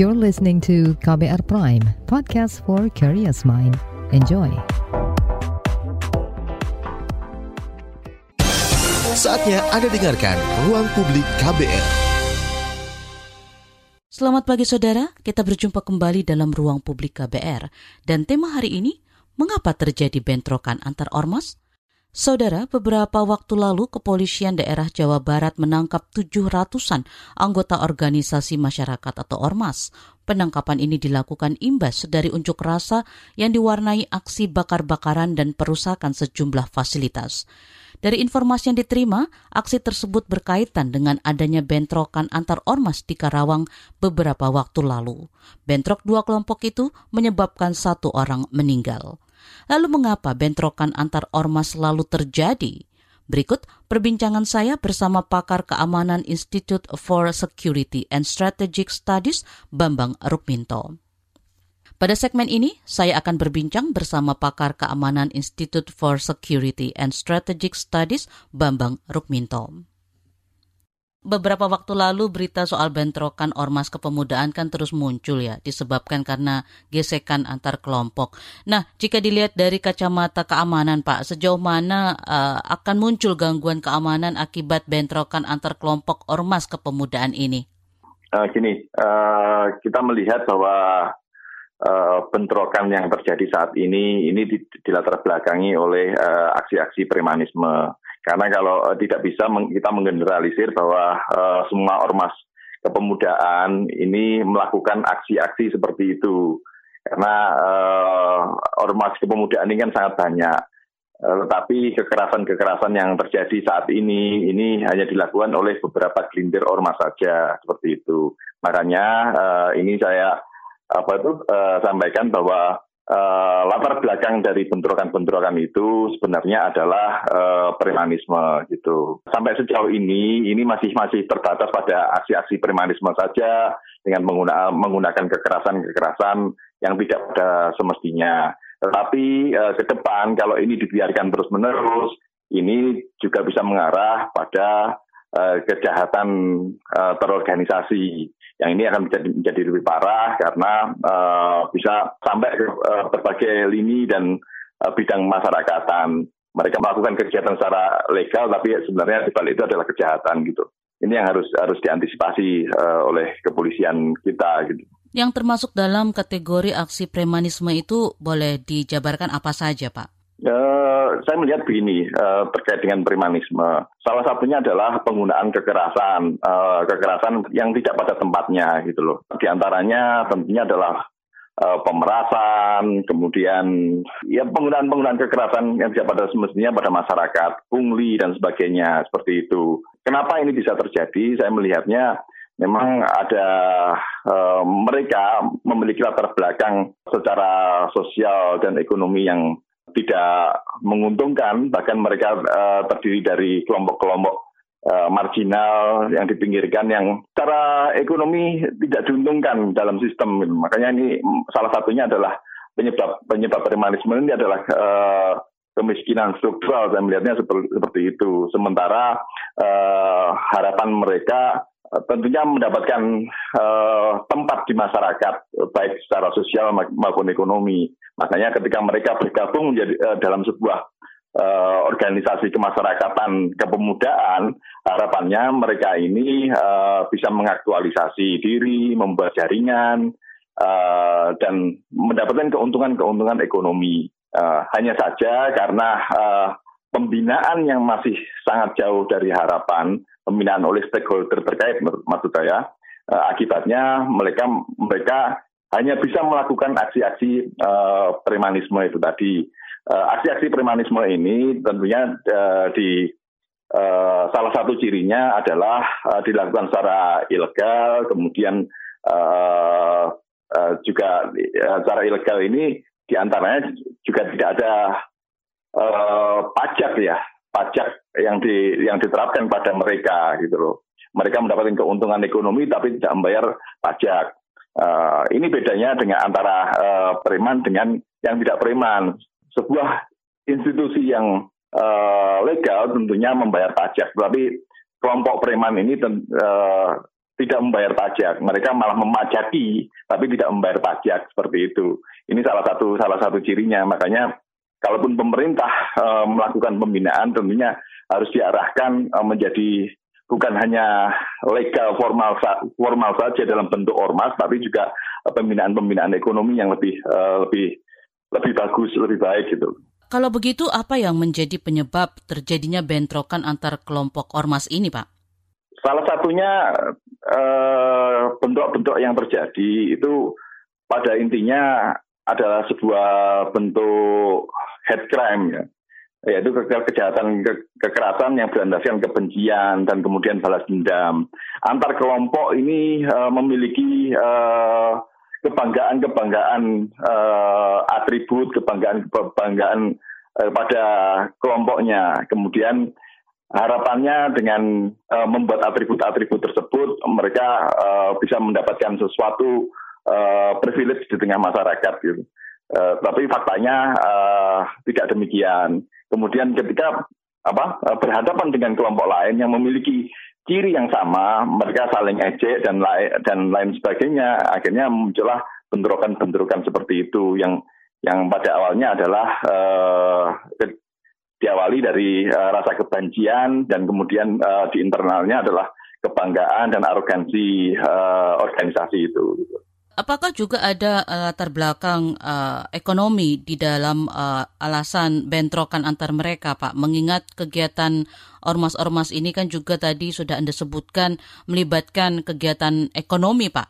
You're listening to KBR Prime, podcast for curious mind. Enjoy. Saatnya Anda dengarkan Ruang Publik KBR. Selamat pagi saudara, kita berjumpa kembali dalam Ruang Publik KBR. Dan tema hari ini, mengapa terjadi bentrokan antar ormas? Saudara, beberapa waktu lalu kepolisian daerah Jawa Barat menangkap 700-an anggota organisasi masyarakat atau ormas. Penangkapan ini dilakukan imbas dari unjuk rasa yang diwarnai aksi bakar-bakaran dan perusakan sejumlah fasilitas. Dari informasi yang diterima, aksi tersebut berkaitan dengan adanya bentrokan antar ormas di Karawang beberapa waktu lalu. Bentrok dua kelompok itu menyebabkan satu orang meninggal. Lalu mengapa bentrokan antar ormas selalu terjadi? Berikut perbincangan saya bersama pakar keamanan Institute for Security and Strategic Studies Bambang Rukminto. Pada segmen ini, saya akan berbincang bersama pakar keamanan Institute for Security and Strategic Studies Bambang Rukminto. Beberapa waktu lalu berita soal bentrokan ormas kepemudaan kan terus muncul ya, disebabkan karena gesekan antar kelompok. Nah, jika dilihat dari kacamata keamanan Pak, sejauh mana uh, akan muncul gangguan keamanan akibat bentrokan antar kelompok ormas kepemudaan ini? Uh, gini, uh, kita melihat bahwa uh, bentrokan yang terjadi saat ini ini dilatar belakangi oleh aksi-aksi uh, premanisme karena kalau uh, tidak bisa kita menggeneralisir bahwa uh, semua ormas kepemudaan ini melakukan aksi-aksi seperti itu. Karena uh, ormas kepemudaan ini kan sangat banyak. Tetapi kekerasan-kekerasan yang terjadi saat ini ini hanya dilakukan oleh beberapa gelintir ormas saja seperti itu. Makanya uh, ini saya apa itu uh, sampaikan bahwa uh, latar belakang dari bentrokan-bentrokan itu sebenarnya adalah uh, premanisme gitu. Sampai sejauh ini ini masih masih terbatas pada aksi-aksi premanisme saja dengan menggunakan menggunakan kekerasan-kekerasan yang tidak pada semestinya. Tetapi uh, ke depan kalau ini dibiarkan terus-menerus, ini juga bisa mengarah pada uh, kejahatan uh, terorganisasi yang ini akan menjadi, menjadi lebih parah karena uh, bisa sampai ke uh, berbagai lini dan uh, bidang masyarakatan. Mereka melakukan kegiatan secara legal, tapi sebenarnya di balik itu adalah kejahatan gitu. Ini yang harus harus diantisipasi uh, oleh kepolisian kita gitu. Yang termasuk dalam kategori aksi premanisme itu boleh dijabarkan apa saja, Pak? Uh, saya melihat begini uh, terkait dengan premanisme. Salah satunya adalah penggunaan kekerasan, uh, kekerasan yang tidak pada tempatnya gitu loh. Di antaranya tentunya adalah uh, pemerasan, kemudian ya penggunaan-penggunaan kekerasan yang tidak pada semestinya pada masyarakat, pungli dan sebagainya seperti itu. Kenapa ini bisa terjadi? Saya melihatnya memang ada uh, mereka memiliki latar belakang secara sosial dan ekonomi yang tidak menguntungkan, bahkan mereka uh, terdiri dari kelompok-kelompok uh, marginal yang dipinggirkan yang secara ekonomi tidak diuntungkan dalam sistem. Makanya ini salah satunya adalah penyebab penyebab premanisme ini adalah uh, kemiskinan struktural. Saya melihatnya seperti, seperti itu. Sementara uh, harapan mereka tentunya mendapatkan uh, tempat di masyarakat baik secara sosial maupun ekonomi. Makanya ketika mereka bergabung menjadi uh, dalam sebuah uh, organisasi kemasyarakatan kepemudaan, harapannya mereka ini uh, bisa mengaktualisasi diri, membuat jaringan uh, dan mendapatkan keuntungan-keuntungan ekonomi. Uh, hanya saja karena uh, pembinaan yang masih sangat jauh dari harapan pembinaan oleh stakeholder terkait maksud saya uh, akibatnya mereka mereka hanya bisa melakukan aksi-aksi uh, premanisme itu tadi. Uh, aksi-aksi premanisme ini tentunya uh, di uh, salah satu cirinya adalah uh, dilakukan secara ilegal kemudian uh, uh, juga uh, secara ilegal ini di antaranya juga tidak ada uh, pajak ya pajak yang di yang diterapkan pada mereka gitu loh. Mereka mendapatkan keuntungan ekonomi tapi tidak membayar pajak. Uh, ini bedanya dengan antara uh, preman dengan yang tidak preman. Sebuah institusi yang uh, legal tentunya membayar pajak, tapi kelompok preman ini uh, tidak membayar pajak. Mereka malah memajaki tapi tidak membayar pajak seperti itu. Ini salah satu salah satu cirinya. Makanya kalaupun pemerintah uh, melakukan pembinaan tentunya harus diarahkan uh, menjadi bukan hanya legal formal formal saja dalam bentuk ormas tapi juga pembinaan-pembinaan ekonomi yang lebih uh, lebih lebih bagus, lebih baik gitu. Kalau begitu apa yang menjadi penyebab terjadinya bentrokan antar kelompok ormas ini, Pak? Salah satunya bentuk-bentuk yang terjadi itu pada intinya adalah sebuah bentuk hate crime ya. Yaitu ke kejahatan ke kekerasan yang berlandaskan kebencian dan kemudian balas dendam. Antar kelompok ini uh, memiliki uh, kebanggaan-kebanggaan uh, atribut kebanggaan-kebanggaan uh, pada kelompoknya. Kemudian harapannya dengan uh, membuat atribut-atribut tersebut mereka uh, bisa mendapatkan sesuatu uh, privilege di tengah masyarakat gitu. Uh, tapi faktanya uh, tidak demikian. Kemudian ketika apa uh, berhadapan dengan kelompok lain yang memiliki ciri yang sama, mereka saling ejek dan lain dan lain sebagainya. Akhirnya muncullah bentrokan-bentrokan seperti itu yang yang pada awalnya adalah uh, diawali dari uh, rasa kebencian dan kemudian uh, di internalnya adalah kebanggaan dan arogansi uh, organisasi itu. Apakah juga ada uh, latar belakang uh, ekonomi di dalam uh, alasan bentrokan antar mereka, Pak? Mengingat kegiatan ormas-ormas ini kan juga tadi sudah Anda sebutkan melibatkan kegiatan ekonomi, Pak.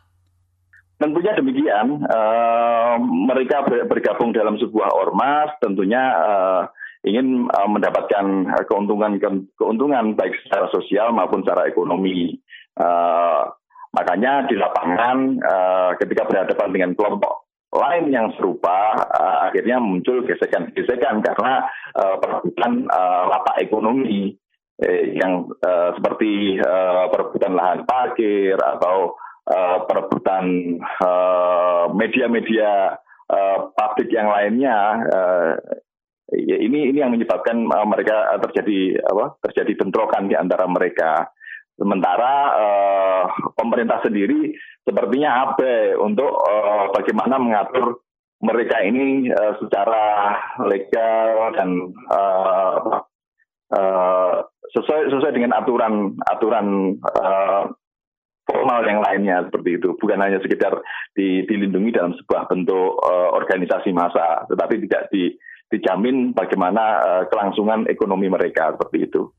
Tentunya demikian. Uh, mereka bergabung dalam sebuah ormas, tentunya uh, ingin uh, mendapatkan keuntungan keuntungan baik secara sosial maupun secara ekonomi. Uh, makanya di lapangan uh, ketika berhadapan dengan kelompok lain yang serupa uh, akhirnya muncul gesekan-gesekan karena uh, perebutan uh, lapak ekonomi eh, yang uh, seperti uh, perebutan lahan parkir atau uh, perebutan media-media uh, pabrik yang lainnya uh, ini ini yang menyebabkan uh, mereka terjadi apa terjadi bentrokan di antara mereka. Sementara uh, pemerintah sendiri sepertinya abe untuk uh, bagaimana mengatur mereka ini uh, secara legal dan uh, uh, sesuai sesuai dengan aturan aturan uh, formal yang lainnya seperti itu bukan hanya sekedar di, dilindungi dalam sebuah bentuk uh, organisasi massa tetapi tidak di dijamin bagaimana uh, kelangsungan ekonomi mereka seperti itu.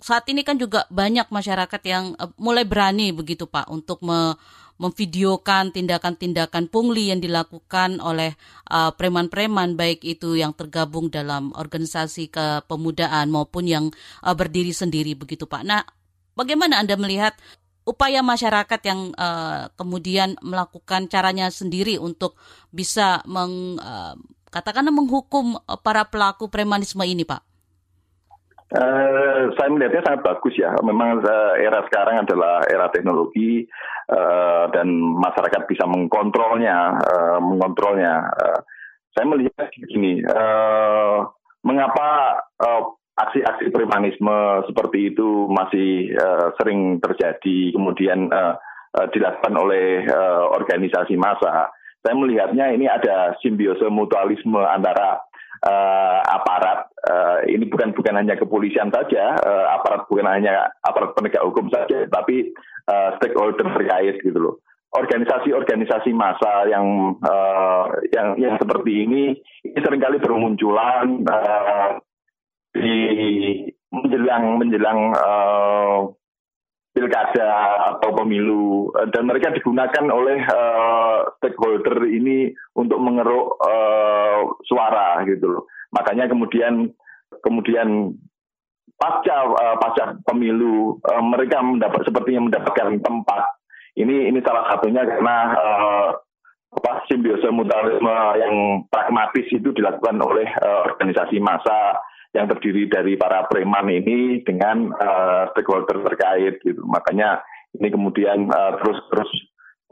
Saat ini kan juga banyak masyarakat yang uh, mulai berani begitu Pak untuk me memvideokan tindakan-tindakan pungli yang dilakukan oleh uh, preman-preman baik itu yang tergabung dalam organisasi kepemudaan maupun yang uh, berdiri sendiri begitu Pak. Nah, bagaimana Anda melihat upaya masyarakat yang uh, kemudian melakukan caranya sendiri untuk bisa meng, uh, katakanlah menghukum eh, para pelaku premanisme ini, Pak? Uh, saya melihatnya sangat bagus ya. Memang uh, era sekarang adalah era teknologi uh, dan masyarakat bisa mengkontrolnya, uh, mengontrolnya. Uh, saya melihat begini, uh, mengapa uh, aksi-aksi premanisme seperti itu masih uh, sering terjadi, kemudian uh, uh, dilakukan oleh uh, organisasi massa saya melihatnya ini ada simbiose mutualisme antara uh, aparat uh, ini bukan bukan hanya kepolisian saja uh, aparat bukan hanya aparat penegak hukum saja tapi uh, stakeholder terkait gitu loh. Organisasi-organisasi massa yang uh, yang yang seperti ini ini sering kali bermunculan uh, di menjelang menjelang uh, pilkada atau pemilu dan mereka digunakan oleh uh, stakeholder ini untuk mengeruk uh, suara gitu loh. Makanya kemudian kemudian pasca uh, pasca pemilu uh, mereka mendapat sepertinya mendapatkan tempat. Ini ini salah satunya karena uh, apa simbiose mutualisme yang pragmatis itu dilakukan oleh uh, organisasi massa yang terdiri dari para preman ini dengan uh, stakeholder terkait gitu. Makanya ini kemudian uh, terus terus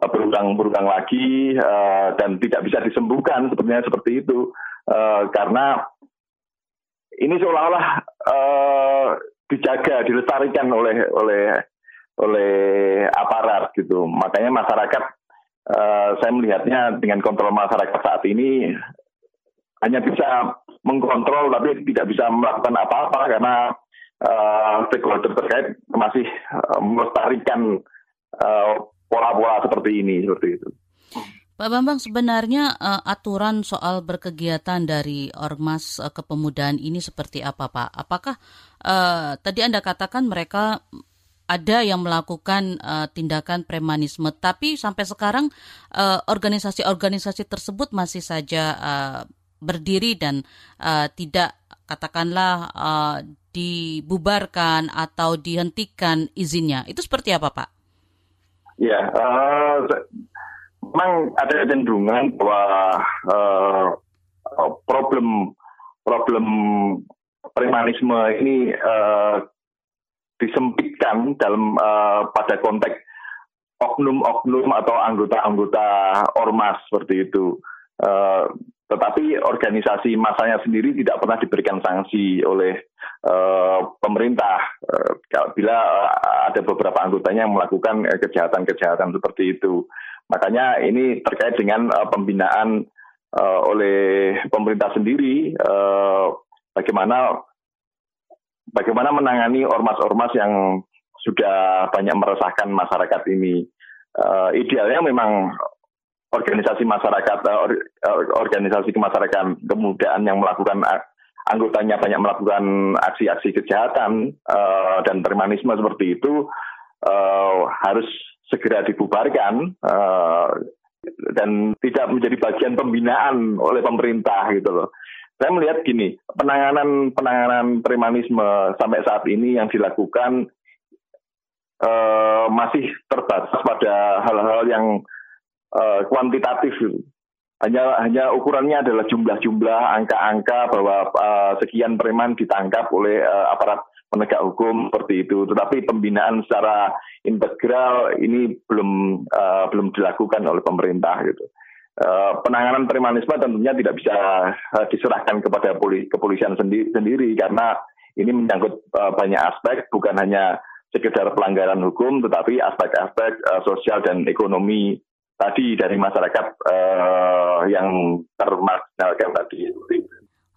uh, berulang berulang lagi uh, dan tidak bisa disembuhkan sepertinya seperti itu uh, karena ini seolah-olah uh, dijaga dilestarikan oleh oleh oleh aparat gitu. Makanya masyarakat uh, saya melihatnya dengan kontrol masyarakat saat ini hanya bisa mengkontrol tapi tidak bisa melakukan apa-apa karena uh, stakeholder terkait masih uh, melestarikan pola-pola uh, seperti ini seperti itu. Pak Bambang, sebenarnya uh, aturan soal berkegiatan dari Ormas uh, kepemudaan ini seperti apa, Pak? Apakah uh, tadi Anda katakan mereka ada yang melakukan uh, tindakan premanisme, tapi sampai sekarang organisasi-organisasi uh, tersebut masih saja uh, berdiri dan uh, tidak katakanlah uh, dibubarkan atau dihentikan izinnya. Itu seperti apa, Pak? Ya, uh, memang ada kecenderungan bahwa uh, problem problem premanisme ini uh, disempitkan dalam uh, pada konteks oknum-oknum atau anggota-anggota ormas seperti itu. Uh, tetapi organisasi masanya sendiri tidak pernah diberikan sanksi oleh uh, pemerintah uh, bila uh, ada beberapa anggotanya yang melakukan kejahatan-kejahatan seperti itu. Makanya ini terkait dengan uh, pembinaan uh, oleh pemerintah sendiri uh, bagaimana bagaimana menangani ormas-ormas yang sudah banyak meresahkan masyarakat ini. Uh, idealnya memang organisasi masyarakat, uh, organisasi kemasyarakatan kemudahan yang melakukan anggotanya banyak melakukan aksi-aksi kejahatan uh, dan premanisme seperti itu uh, harus segera dibubarkan uh, dan tidak menjadi bagian pembinaan oleh pemerintah gitu loh. Saya melihat gini, penanganan penanganan premanisme sampai saat ini yang dilakukan uh, masih terbatas pada hal-hal yang uh, kuantitatif gitu. Hanya hanya ukurannya adalah jumlah-jumlah angka-angka bahwa uh, sekian preman ditangkap oleh uh, aparat penegak hukum seperti itu. Tetapi pembinaan secara integral ini belum uh, belum dilakukan oleh pemerintah gitu. Penanganan premanisme tentunya tidak bisa diserahkan kepada poli kepolisian sendiri, karena ini menyangkut banyak aspek bukan hanya sekedar pelanggaran hukum tetapi aspek-aspek sosial dan ekonomi tadi dari masyarakat uh, yang termarginalkan tadi.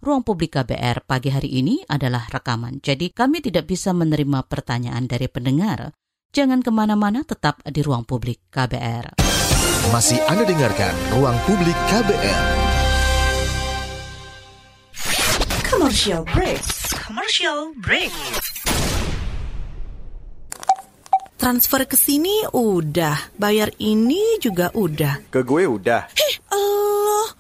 Ruang Publik KBR pagi hari ini adalah rekaman, jadi kami tidak bisa menerima pertanyaan dari pendengar. Jangan ke mana-mana, tetap di Ruang Publik KBR. Masih Anda dengarkan Ruang Publik KBR. Commercial break. Commercial break. Transfer ke sini udah, bayar ini juga udah. Ke gue udah. Hih,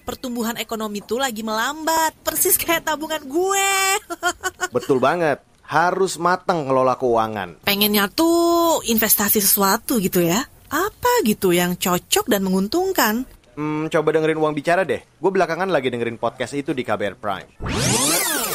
pertumbuhan ekonomi tuh lagi melambat, persis kayak tabungan gue. Betul banget. Harus matang ngelola keuangan. Pengennya tuh investasi sesuatu gitu ya. Apa gitu yang cocok dan menguntungkan? Hmm, coba dengerin uang bicara deh. Gue belakangan lagi dengerin podcast itu di KBR Prime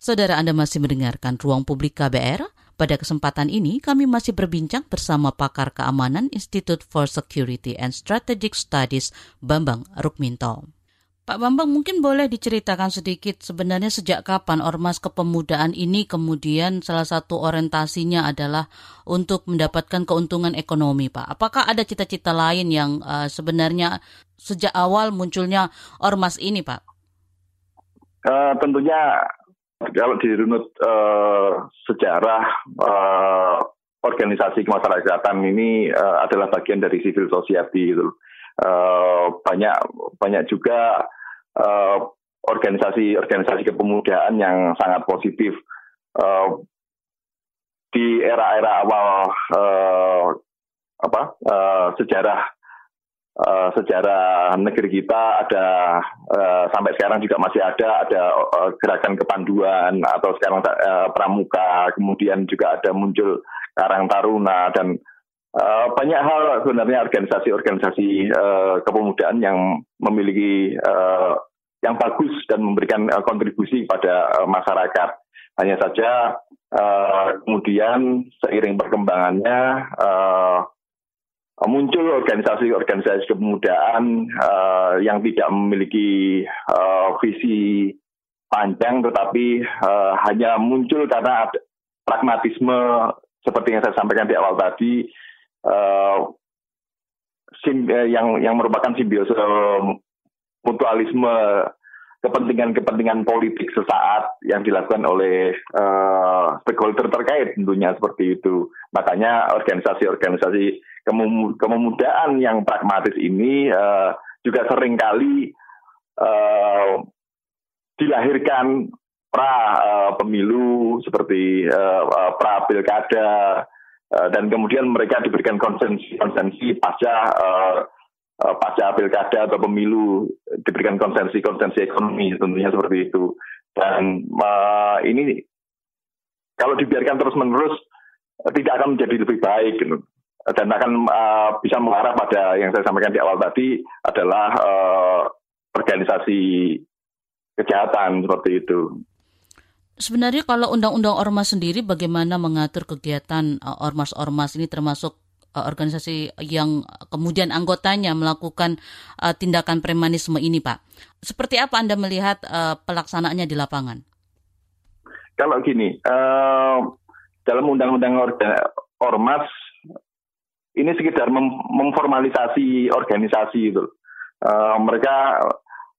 Saudara Anda masih mendengarkan Ruang Publik KBR? Pada kesempatan ini, kami masih berbincang bersama pakar keamanan Institute for Security and Strategic Studies, Bambang Rukminto. Pak Bambang, mungkin boleh diceritakan sedikit sebenarnya sejak kapan Ormas Kepemudaan ini kemudian salah satu orientasinya adalah untuk mendapatkan keuntungan ekonomi, Pak. Apakah ada cita-cita lain yang uh, sebenarnya sejak awal munculnya Ormas ini, Pak? Uh, tentunya kalau dirunut uh, sejarah uh, organisasi kemasyarakatan ini uh, adalah bagian dari civil society gitu. Uh, banyak banyak juga organisasi-organisasi uh, kepemudaan yang sangat positif uh, di era-era awal uh, apa uh, sejarah Uh, sejarah negeri kita ada uh, sampai sekarang juga masih ada ada uh, gerakan kepanduan atau sekarang uh, pramuka kemudian juga ada muncul Karang Taruna dan uh, banyak hal sebenarnya organisasi-organisasi uh, kepemudaan yang memiliki uh, yang bagus dan memberikan uh, kontribusi pada uh, masyarakat. Hanya saja uh, kemudian seiring perkembangannya uh, muncul organisasi-organisasi kepemudaan uh, yang tidak memiliki uh, visi panjang tetapi uh, hanya muncul karena pragmatisme seperti yang saya sampaikan di awal tadi uh, yang yang merupakan simbiosis mutualisme kepentingan-kepentingan politik sesaat yang dilakukan oleh uh, stakeholder terkait tentunya seperti itu. Makanya organisasi-organisasi kemudaan yang pragmatis ini uh, juga sering kali uh, dilahirkan pra uh, pemilu seperti uh, pra pilkada uh, dan kemudian mereka diberikan konsensi konsensi pasca uh, pasca pilkada atau pemilu diberikan konsensi konsensi ekonomi tentunya seperti itu. Dan uh, ini kalau dibiarkan terus menerus tidak akan menjadi lebih baik gitu dan akan uh, bisa mengarah pada yang saya sampaikan di awal tadi adalah uh, organisasi kejahatan seperti itu. Sebenarnya kalau undang-undang ormas sendiri bagaimana mengatur kegiatan ormas-ormas ini termasuk organisasi yang kemudian anggotanya melakukan tindakan premanisme ini, Pak. Seperti apa Anda melihat pelaksanaannya di lapangan? Kalau gini, dalam undang-undang ormas ini sekedar mem memformalisasi organisasi itu. Uh, mereka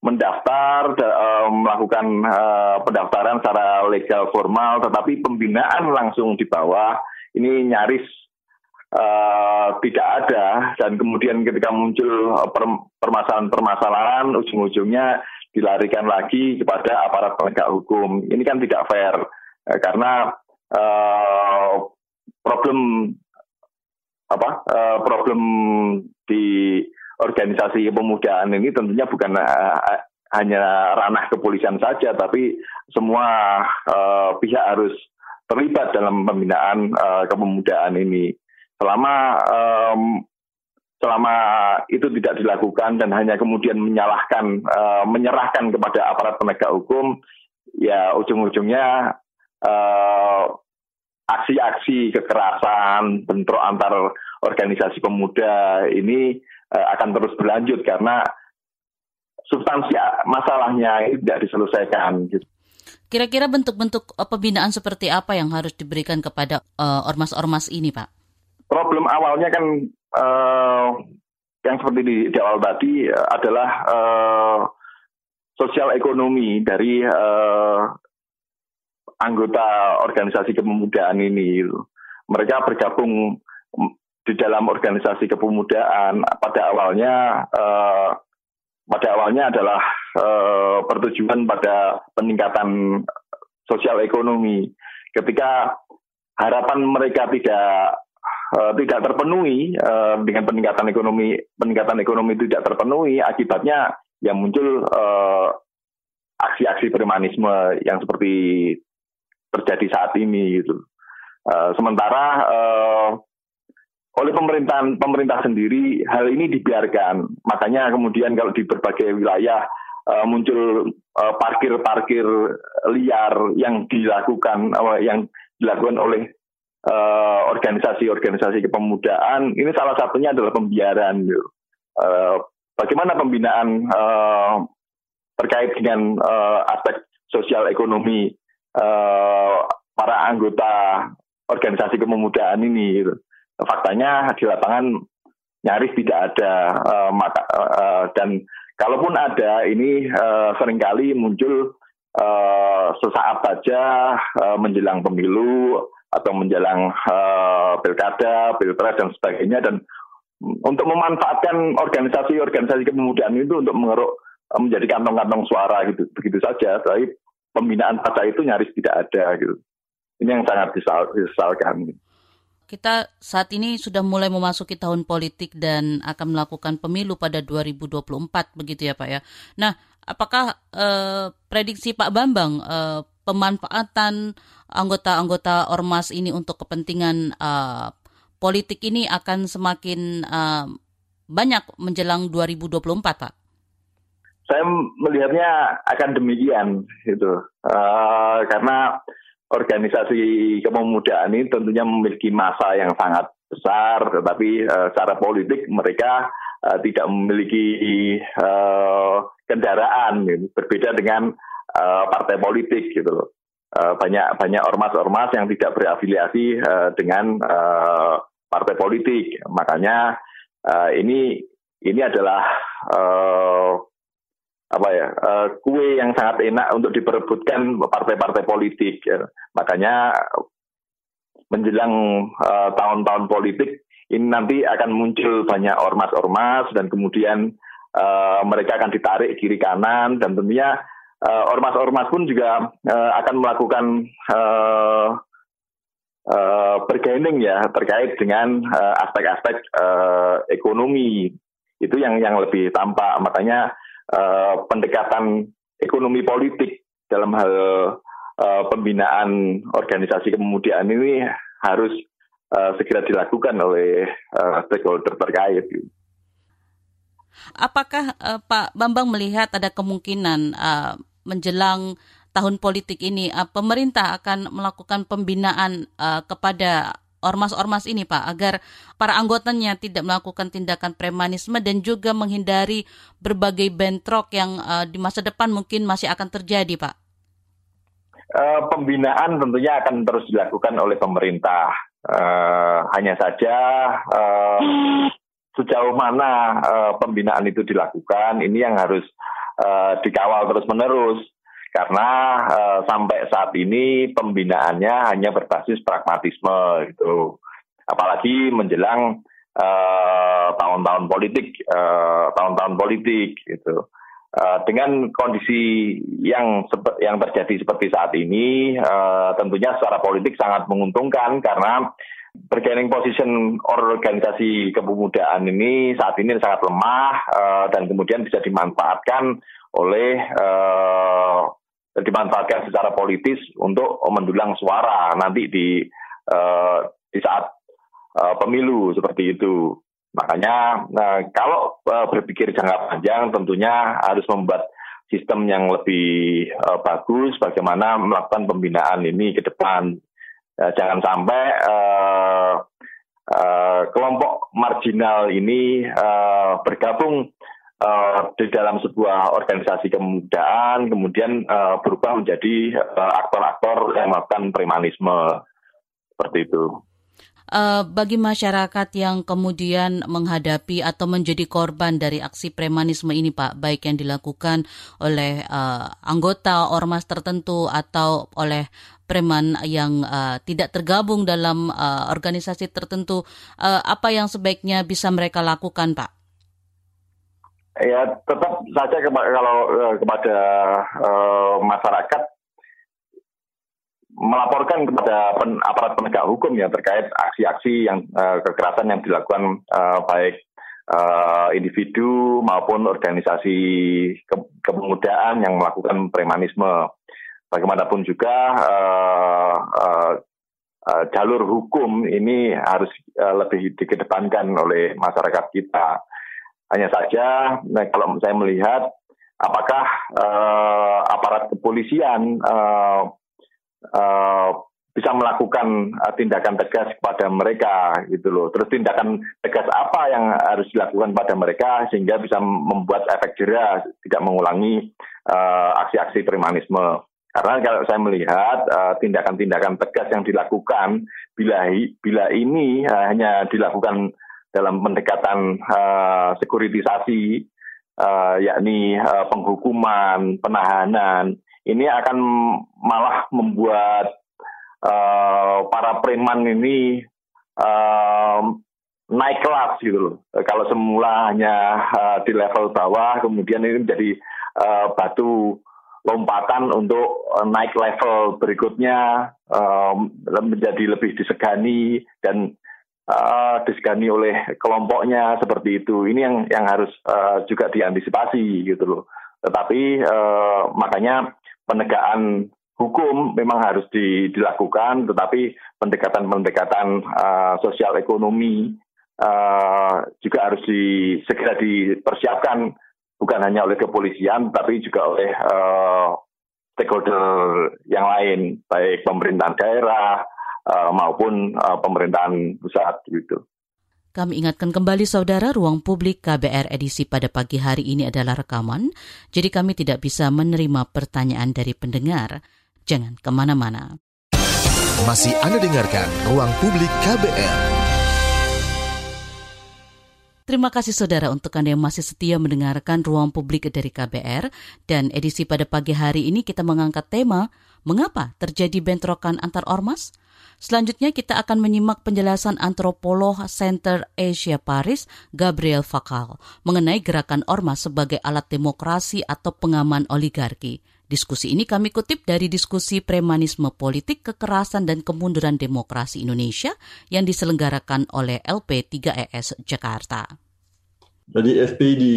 mendaftar, uh, melakukan uh, pendaftaran secara legal formal, tetapi pembinaan langsung di bawah ini nyaris uh, tidak ada. Dan kemudian ketika muncul permasalahan-permasalahan, ujung-ujungnya dilarikan lagi kepada aparat penegak hukum. Ini kan tidak fair, uh, karena uh, problem apa uh, problem di organisasi kepemudaan ini tentunya bukan uh, hanya ranah kepolisian saja, tapi semua uh, pihak harus terlibat dalam pembinaan uh, kepemudaan ini. Selama um, selama itu tidak dilakukan dan hanya kemudian menyalahkan, uh, menyerahkan kepada aparat penegak hukum, ya ujung-ujungnya uh, aksi-aksi kekerasan, bentrok antar organisasi pemuda ini uh, akan terus berlanjut karena substansi masalahnya ini tidak diselesaikan. Gitu. Kira-kira bentuk-bentuk eh, pembinaan seperti apa yang harus diberikan kepada eh, ormas-ormas ini, Pak? Problem awalnya kan uh, yang seperti di, di awal tadi uh, adalah uh, sosial ekonomi dari uh, anggota organisasi kepemudaan ini. Gitu. Mereka bergabung di dalam organisasi kepemudaan pada awalnya uh, pada awalnya adalah uh, bertujuan pada peningkatan sosial ekonomi. Ketika harapan mereka tidak uh, tidak terpenuhi uh, dengan peningkatan ekonomi peningkatan ekonomi tidak terpenuhi akibatnya yang muncul aksi-aksi uh, premanisme yang seperti terjadi saat ini gitu. Uh, sementara uh, oleh pemerintahan pemerintah sendiri hal ini dibiarkan. Makanya kemudian kalau di berbagai wilayah uh, muncul parkir-parkir uh, liar yang dilakukan uh, yang dilakukan oleh organisasi-organisasi uh, kepemudaan. Ini salah satunya adalah pembiaran. Gitu. Uh, bagaimana pembinaan uh, terkait dengan uh, aspek sosial ekonomi uh, para anggota organisasi kepemudaan ini? Gitu. Faktanya di lapangan nyaris tidak ada uh, maka, uh, dan kalaupun ada ini uh, sering kali muncul uh, sesaat saja uh, menjelang pemilu atau menjelang uh, pilkada, pilpres dan sebagainya. Dan untuk memanfaatkan organisasi-organisasi kepemudaan itu untuk mengeruk menjadi kantong-kantong suara gitu. Begitu saja. Tapi pembinaan pada itu nyaris tidak ada gitu ini yang sangat disesalkan. Gitu kita saat ini sudah mulai memasuki tahun politik dan akan melakukan pemilu pada 2024 begitu ya Pak ya. Nah, apakah eh, prediksi Pak Bambang eh, pemanfaatan anggota-anggota ormas ini untuk kepentingan eh, politik ini akan semakin eh, banyak menjelang 2024 Pak? Saya melihatnya akan demikian gitu. Uh, karena organisasi kepemudaan ini tentunya memiliki masa yang sangat besar, tetapi uh, secara politik mereka uh, tidak memiliki uh, kendaraan, gitu. berbeda dengan uh, partai politik gitu loh. Banyak banyak ormas-ormas yang tidak berafiliasi uh, dengan uh, partai politik, makanya uh, ini ini adalah uh, apa ya uh, kue yang sangat enak untuk diperebutkan partai-partai politik. Ya. Makanya menjelang uh, tahun-tahun politik ini nanti akan muncul banyak ormas-ormas dan kemudian uh, mereka akan ditarik kiri kanan dan tentunya ormas-ormas pun juga akan melakukan uh, ya terkait dengan aspek-aspek ekonomi itu yang yang lebih tampak makanya uh, pendekatan ekonomi politik dalam hal uh, pembinaan organisasi kepemudaan ini harus uh, segera dilakukan oleh stakeholder terkait. Apakah Pak Bambang melihat ada kemungkinan menjelang tahun politik ini pemerintah akan melakukan pembinaan kepada ormas-ormas ini Pak agar para anggotanya tidak melakukan tindakan premanisme dan juga menghindari berbagai bentrok yang uh, di masa depan mungkin masih akan terjadi Pak? Uh, pembinaan tentunya akan terus dilakukan oleh pemerintah. Uh, hanya saja uh, sejauh mana uh, pembinaan itu dilakukan ini yang harus uh, dikawal terus menerus karena uh, sampai saat ini pembinaannya hanya berbasis pragmatisme gitu. Apalagi menjelang eh, tahun-tahun politik, tahun eh, tahun-tahun politik gitu. Uh, dengan kondisi yang yang terjadi seperti saat ini, uh, tentunya secara politik sangat menguntungkan karena bargaining position organisasi kepemudaan ini saat ini sangat lemah uh, dan kemudian bisa dimanfaatkan oleh uh, dimanfaatkan secara politis untuk mendulang suara nanti di uh, di saat uh, pemilu seperti itu. Makanya uh, kalau uh, berpikir jangka panjang tentunya harus membuat sistem yang lebih uh, bagus bagaimana melakukan pembinaan ini ke depan. Uh, jangan sampai uh, uh, kelompok marginal ini uh, bergabung uh, di dalam sebuah organisasi kemudaan kemudian uh, berubah menjadi uh, aktor-aktor yang melakukan premanisme seperti itu. Uh, bagi masyarakat yang kemudian menghadapi atau menjadi korban dari aksi premanisme ini, Pak, baik yang dilakukan oleh uh, anggota ormas tertentu atau oleh preman yang uh, tidak tergabung dalam uh, organisasi tertentu, uh, apa yang sebaiknya bisa mereka lakukan, Pak? Ya tetap saja kalau uh, kepada uh, masyarakat melaporkan kepada pen, aparat penegak hukum ya terkait aksi-aksi yang uh, kekerasan yang dilakukan uh, baik uh, individu maupun organisasi ke kepemudaan yang melakukan premanisme. Bagaimanapun juga uh, uh, uh, jalur hukum ini harus uh, lebih dikedepankan oleh masyarakat kita. Hanya saja, nah, kalau saya melihat apakah uh, aparat kepolisian uh, uh, bisa melakukan tindakan tegas kepada mereka gitu loh. Terus tindakan tegas apa yang harus dilakukan pada mereka sehingga bisa membuat efek jerah tidak mengulangi aksi-aksi uh, premanisme. Karena kalau saya melihat tindakan-tindakan uh, tegas yang dilakukan bila bila ini uh, hanya dilakukan dalam pendekatan uh, sekuritisasi uh, yakni uh, penghukuman, penahanan ini akan malah membuat uh, para preman ini uh, naik kelas gitu loh. Kalau semula hanya uh, di level bawah, kemudian ini menjadi uh, batu lompatan untuk naik level berikutnya um, menjadi lebih disegani dan uh, disegani oleh kelompoknya seperti itu. Ini yang yang harus uh, juga diantisipasi gitu loh. Tetapi uh, makanya penegakan hukum memang harus dilakukan, tetapi pendekatan-pendekatan uh, sosial ekonomi uh, juga harus di, segera dipersiapkan bukan hanya oleh kepolisian, tapi juga oleh uh, stakeholder yang lain, baik pemerintahan daerah uh, maupun uh, pemerintahan pusat gitu. Kami ingatkan kembali saudara, ruang publik KBR edisi pada pagi hari ini adalah rekaman, jadi kami tidak bisa menerima pertanyaan dari pendengar. Jangan ke mana-mana. Masih Anda dengarkan Ruang Publik KBR. Terima kasih saudara untuk Anda yang masih setia mendengarkan Ruang Publik dari KBR dan edisi pada pagi hari ini kita mengangkat tema Mengapa terjadi bentrokan antar ormas? Selanjutnya kita akan menyimak penjelasan antropolog Center Asia Paris, Gabriel Fakal, mengenai gerakan ormas sebagai alat demokrasi atau pengaman oligarki. Diskusi ini kami kutip dari diskusi premanisme politik, kekerasan, dan kemunduran demokrasi Indonesia yang diselenggarakan oleh LP3ES Jakarta. Jadi FPI di,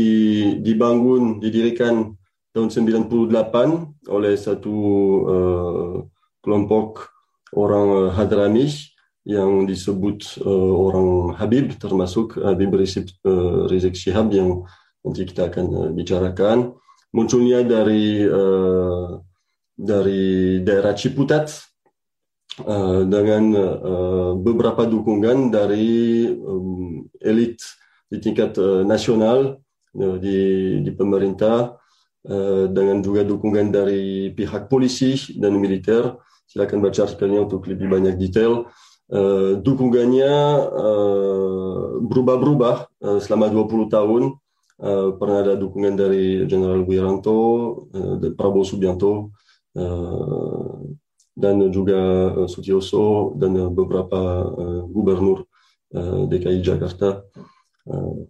dibangun, didirikan tahun 98 oleh satu uh, kelompok orang uh, Hadrami yang disebut uh, orang Habib termasuk Habib Rizik, uh, Rizik Syihab yang nanti kita akan uh, bicarakan. Munculnya dari uh, dari daerah Ciputat uh, dengan uh, beberapa dukungan dari um, elit di tingkat uh, nasional uh, di di pemerintah uh, dengan juga dukungan dari pihak polisi dan militer silakan baca artikelnya untuk lebih banyak detail. Uh, dukungannya uh, berubah-berubah uh, selama 20 tahun. Uh, pernah ada dukungan dari General Wiranto, uh, Prabowo Subianto, uh, dan juga uh, Sutioso dan beberapa uh, gubernur uh, DKI Jakarta. Uh,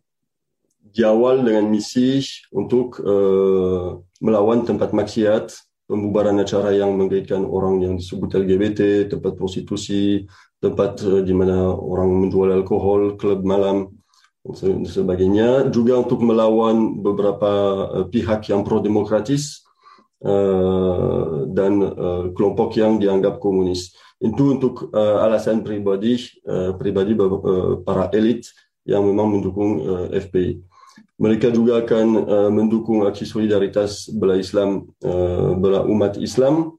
di awal dengan misi untuk uh, melawan tempat maksiat pembubaran acara yang mengaitkan orang yang disebut LGBT, tempat prostitusi, tempat uh, di mana orang menjual alkohol, klub malam, dan sebagainya. Juga untuk melawan beberapa uh, pihak yang pro-demokratis uh, dan uh, kelompok yang dianggap komunis. Itu untuk uh, alasan pribadi, uh, pribadi uh, para elit yang memang mendukung uh, FPI mereka juga akan uh, mendukung aksi solidaritas bela Islam, uh, bela umat Islam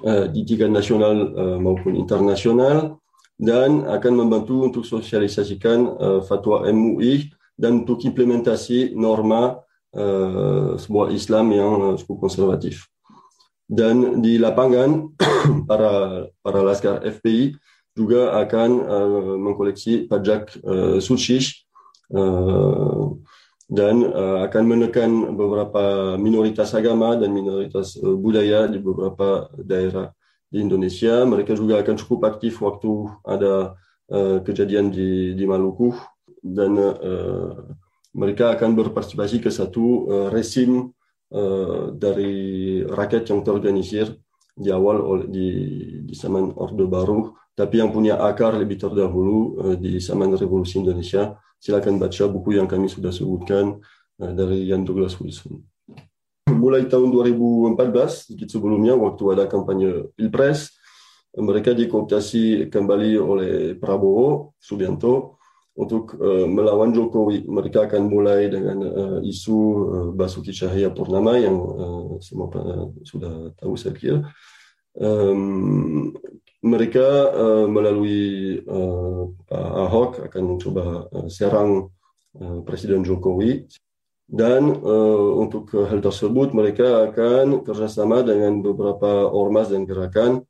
uh, di tingkat nasional uh, maupun internasional dan akan membantu untuk sosialisasikan uh, fatwa MUI dan untuk implementasi norma uh, sebuah Islam yang uh, cukup konservatif. Dan di lapangan para para laskar FPI juga akan uh, mengkoleksi pajak uh, suci uh, dan uh, akan menekan beberapa minoritas agama dan minoritas uh, budaya di beberapa daerah di Indonesia. Mereka juga akan cukup aktif waktu ada uh, kejadian di, di Maluku dan uh, mereka akan berpartisipasi ke satu uh, resim uh, dari rakyat yang terorganisir di awal oleh di di zaman Orde Baru, tapi yang punya akar lebih terdahulu uh, di zaman Revolusi Indonesia. Silakan baca buku yang kami sudah sebutkan uh, dari Ian Douglas Wilson. Mulai tahun 2014, sedikit sebelumnya, waktu ada kampanye Pilpres, mereka dikooptasi kembali oleh Prabowo Subianto untuk uh, melawan Jokowi. Mereka akan mulai dengan uh, isu Basuki Cahaya Purnama yang uh, semua sudah tahu saya kira. Mereka uh, melalui uh, Ahok akan mencoba uh, serang uh, Presiden Jokowi. Dan uh, untuk hal tersebut mereka akan kerjasama dengan beberapa ormas dan gerakan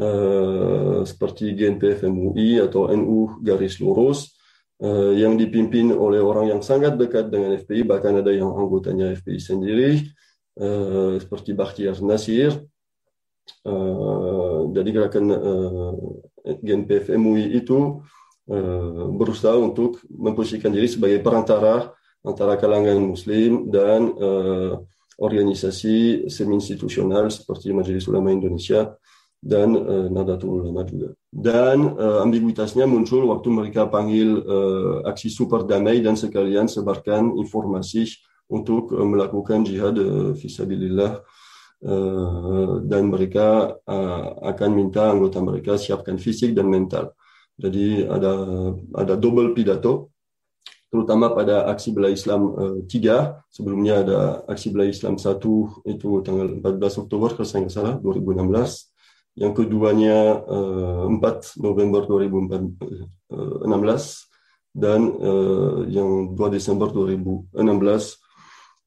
uh, seperti GNPF MUI atau NU garis lurus uh, yang dipimpin oleh orang yang sangat dekat dengan FPI bahkan ada yang anggotanya FPI sendiri uh, seperti Bakhtiar Nasir jadi gerakan uh, GNPF MUI itu uh, berusaha untuk memposisikan diri sebagai perantara antara kalangan muslim dan organisasi semi-institusional seperti Majelis Ulama Indonesia dan uh, Nahdlatul Ulama juga. Dan uh, ambiguitasnya muncul waktu mereka panggil uh, aksi super damai dan sekalian sebarkan informasi untuk melakukan jihad uh, fisabilillah uh, dan mereka uh, akan minta anggota mereka siapkan fisik dan mental. Jadi ada ada double pidato terutama pada aksi bela Islam uh, 3 sebelumnya ada aksi bela Islam 1 itu tanggal 14 Oktober kalau saya nggak salah 2016 yang keduanya uh, 4 November 2016 dan uh, yang 2 Desember 2016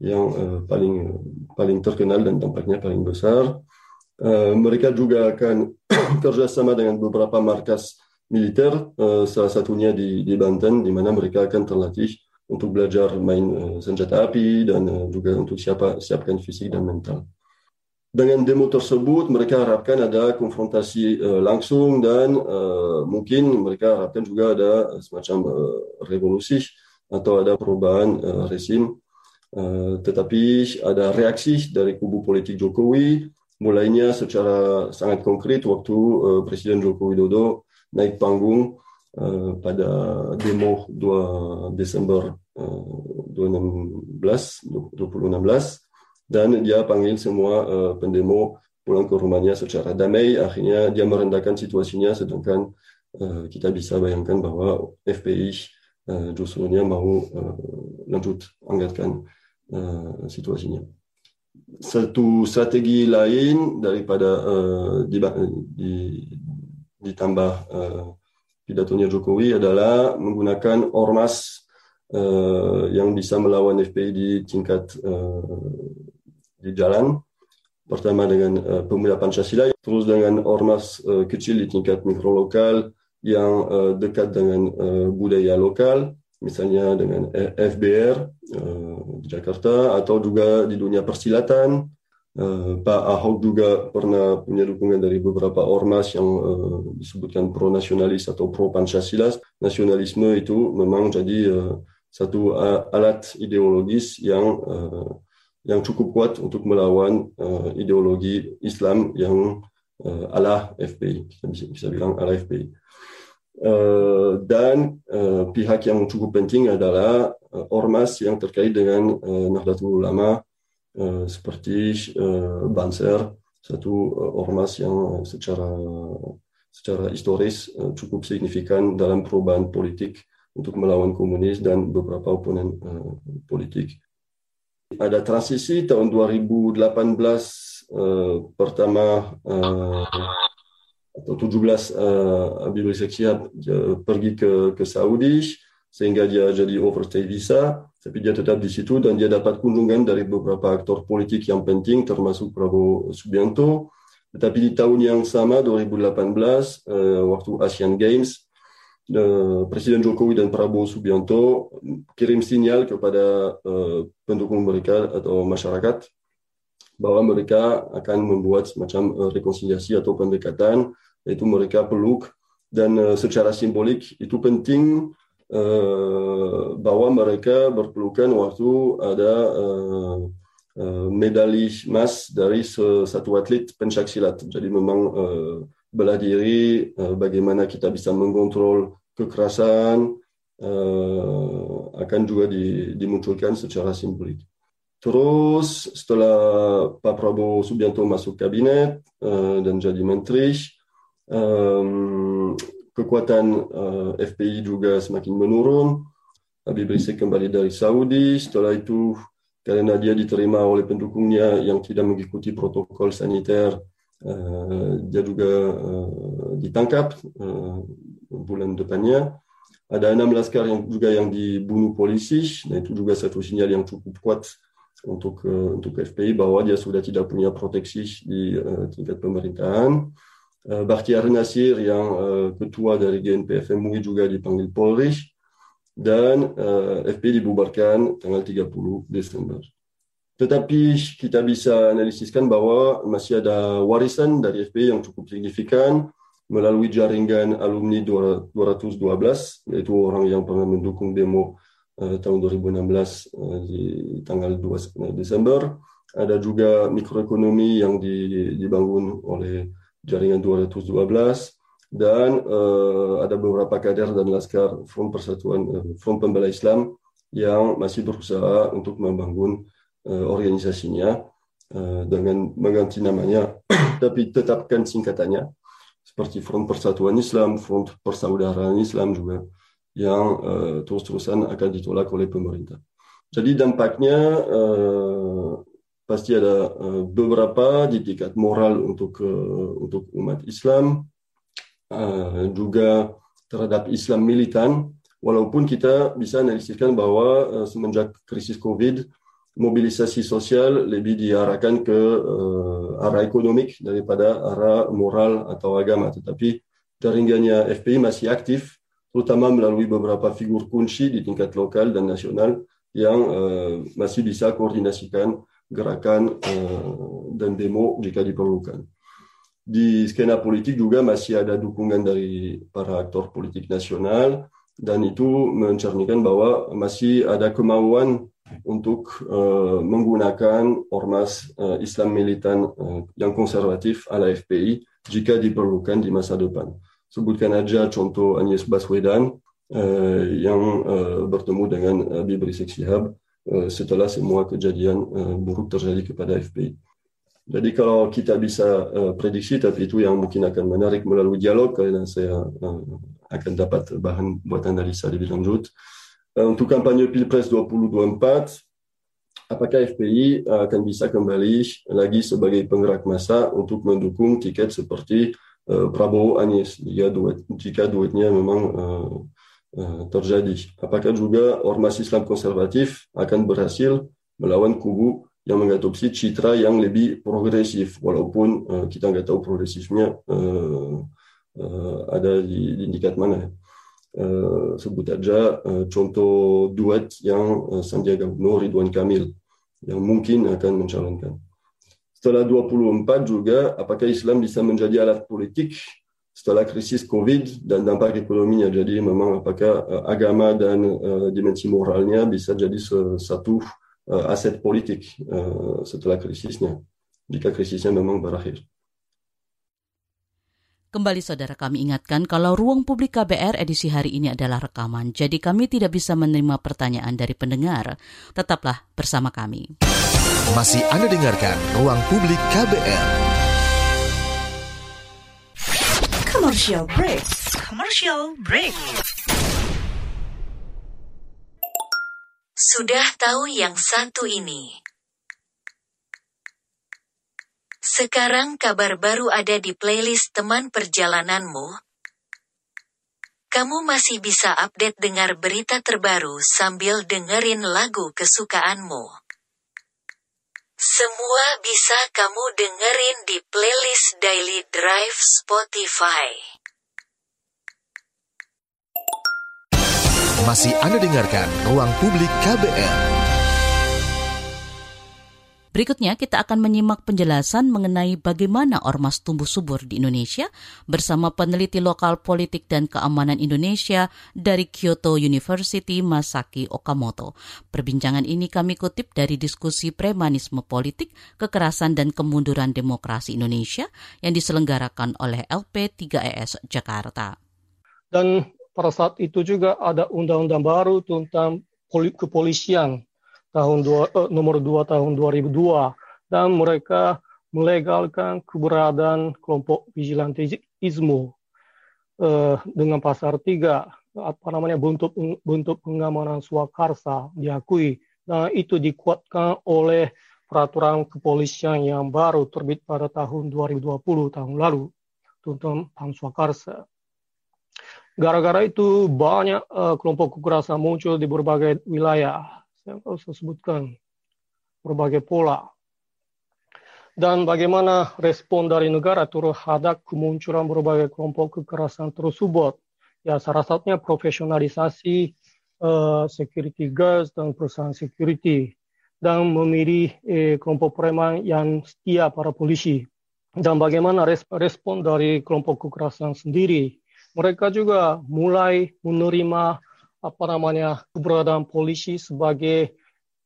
yang uh, paling paling terkenal dan tampaknya paling besar. Uh, mereka juga akan kerjasama dengan beberapa markas militer, uh, salah satunya di, di Banten, di mana mereka akan terlatih untuk belajar main uh, senjata api dan uh, juga untuk siapa, siapkan fisik dan mental dengan demo tersebut mereka harapkan ada konfrontasi uh, langsung dan uh, mungkin mereka harapkan juga ada semacam uh, revolusi atau ada perubahan uh, resim. Uh, tetapi ada reaksi dari kubu politik Jokowi mulainya secara sangat konkret waktu uh, Presiden Joko Widodo naik panggung uh, pada demo 2 Desember uh, 2016 2016 dan dia panggil semua pendemo pulang ke rumahnya secara damai. Akhirnya dia merendahkan situasinya, sedangkan kita bisa bayangkan bahwa FPI justru mau lanjut angkatkan uh, situasinya. Satu strategi lain daripada uh, di, di, ditambah uh, pidatonya Jokowi adalah menggunakan ormas uh, yang bisa melawan FPI di tingkat uh, di jalan. Pertama dengan uh, pemuda Pancasila, terus dengan ormas uh, kecil di tingkat mikro lokal yang uh, dekat dengan uh, budaya lokal, misalnya dengan FBR uh, di Jakarta atau juga di dunia persilatan. Uh, Pak Ahok juga pernah punya dukungan dari beberapa ormas yang uh, disebutkan pro nasionalis atau pro Pancasila. Nasionalisme itu memang jadi satu alat ideologis yang yang cukup kuat untuk melawan ideologi Islam yang ala FPI, bisa bilang ala FPI. Uh, dan uh, pihak yang cukup penting adalah uh, ormas yang terkait dengan uh, Nahdlatul Ulama uh, seperti uh, Banser, satu uh, ormas yang secara secara historis uh, cukup signifikan dalam perubahan politik untuk melawan komunis dan beberapa oponen uh, politik. Ada transisi tahun 2018 uh, pertama uh, atau 17 uh, Habib Rizik Syihab pergi ke ke Saudi sehingga dia jadi overstay visa tapi dia tetap di situ dan dia dapat kunjungan dari beberapa aktor politik yang penting termasuk Prabowo Subianto. Tetapi di tahun yang sama 2018 uh, waktu Asian Games uh, Presiden Jokowi dan Prabowo Subianto kirim sinyal kepada uh, pendukung mereka atau masyarakat bahwa mereka akan membuat semacam uh, rekonsiliasi atau pendekatan, yaitu mereka peluk dan uh, secara simbolik itu penting uh, bahwa mereka berpelukan waktu ada medali emas dari satu atlet pencak silat. Jadi memang bela diri, bagaimana kita bisa mengontrol kekerasan, akan juga di, dimunculkan secara simbolik. Terus setelah Pak Prabowo Subianto masuk kabinet uh, dan jadi menteri, um, kekuatan uh, FPI juga semakin menurun. Habib Rizik kembali dari Saudi. Setelah itu karena dia diterima oleh pendukungnya yang tidak mengikuti protokol saniter, uh, dia juga uh, ditangkap uh, bulan depannya. Ada enam laskar yang juga yang dibunuh polisi. Nah itu juga satu sinyal yang cukup kuat untuk uh, untuk FPI bahwa dia sudah tidak punya proteksi di uh, tingkat pemerintahan. Uh, Bakhtiar Nasir yang uh, ketua dari GNPF MUI juga dipanggil Polri dan uh, FPI dibubarkan tanggal 30 Desember. Tetapi kita bisa analisiskan bahwa masih ada warisan dari FPI yang cukup signifikan melalui jaringan alumni 212, yaitu orang yang pernah mendukung demo tahun 2016 uh, di tanggal 2 Desember. Ada juga mikroekonomi yang di, dibangun oleh jaringan 212 dan uh, ada beberapa kader dan laskar Front Persatuan uh, Front Pembela Islam yang masih berusaha untuk membangun uh, organisasinya uh, dengan mengganti namanya tapi tetapkan singkatannya seperti Front Persatuan Islam, Front Persaudaraan Islam juga yang uh, terus-terusan akan ditolak oleh pemerintah. Jadi dampaknya uh, pasti ada uh, beberapa di tingkat moral untuk uh, untuk umat Islam, uh, juga terhadap Islam militan. Walaupun kita bisa analisiskan bahwa uh, semenjak krisis COVID, mobilisasi sosial lebih diarahkan ke uh, arah ekonomik daripada arah moral atau agama. Tetapi jaringannya FPI masih aktif terutama melalui beberapa figur kunci di tingkat lokal dan nasional yang uh, masih bisa koordinasikan gerakan uh, dan demo jika diperlukan. Di skena politik juga masih ada dukungan dari para aktor politik nasional dan itu mencerminkan bahwa masih ada kemauan untuk uh, menggunakan ormas uh, Islam militan uh, yang konservatif ala FPI jika diperlukan di masa depan sebutkan aja contoh Anies Baswedan uh, yang uh, bertemu dengan Habib Rizik Syihab uh, setelah semua kejadian uh, buruk terjadi kepada FPI. Jadi kalau kita bisa uh, prediksi, tapi itu yang mungkin akan menarik melalui dialog karena saya uh, akan dapat bahan buat analisa lebih lanjut. Uh, untuk kampanye Pilpres 2024, apakah FPI akan bisa kembali lagi sebagai penggerak massa untuk mendukung tiket seperti Eh, Prabowo Anies jika duet jika duetnya memang terjadi. Apakah juga ormas Islam konservatif akan berhasil melawan kubu yang mengadopsi citra yang lebih progresif walaupun kita nggak tahu progresifnya ada di, di tingkat mana. Sebut aja contoh duet yang Sandiaga Uno Ridwan Kamil yang mungkin akan mencalonkan. Setelah 24 juga, apakah Islam bisa menjadi alat politik setelah krisis COVID dan dampak ekonominya? Jadi memang apakah uh, agama dan uh, dimensi moralnya bisa jadi satu uh, aset politik uh, setelah krisisnya, jika krisisnya memang berakhir? Kembali saudara kami ingatkan kalau ruang publik KBR edisi hari ini adalah rekaman, jadi kami tidak bisa menerima pertanyaan dari pendengar. Tetaplah bersama kami. Masih Anda dengarkan Ruang Publik KBR. Commercial break. Commercial break. Sudah tahu yang satu ini. Sekarang kabar baru ada di playlist teman perjalananmu. Kamu masih bisa update dengar berita terbaru sambil dengerin lagu kesukaanmu. Semua bisa kamu dengerin di playlist Daily Drive Spotify. Masih Anda dengarkan Ruang Publik KBR. Berikutnya kita akan menyimak penjelasan mengenai bagaimana ormas tumbuh subur di Indonesia bersama peneliti lokal politik dan keamanan Indonesia dari Kyoto University Masaki Okamoto. Perbincangan ini kami kutip dari diskusi premanisme politik, kekerasan dan kemunduran demokrasi Indonesia yang diselenggarakan oleh LP3ES Jakarta. Dan pada saat itu juga ada undang-undang baru tentang kepolisian tahun dua, eh, nomor 2 tahun 2002 dan mereka melegalkan keberadaan kelompok vigilantisme eh, dengan pasar tiga apa namanya bentuk bentuk pengamanan swakarsa diakui. Dan itu dikuatkan oleh peraturan kepolisian yang baru terbit pada tahun 2020 tahun lalu tentang swakarsa. Gara-gara itu banyak uh, kelompok kekerasan muncul di berbagai wilayah saya usah sebutkan berbagai pola. Dan bagaimana respon dari negara terhadap kemunculan berbagai kelompok kekerasan tersebut. Ya, salah satunya profesionalisasi uh, security guards dan perusahaan security dan memilih eh, kelompok preman yang setia para polisi. Dan bagaimana respon dari kelompok kekerasan sendiri. Mereka juga mulai menerima apa namanya keberadaan polisi sebagai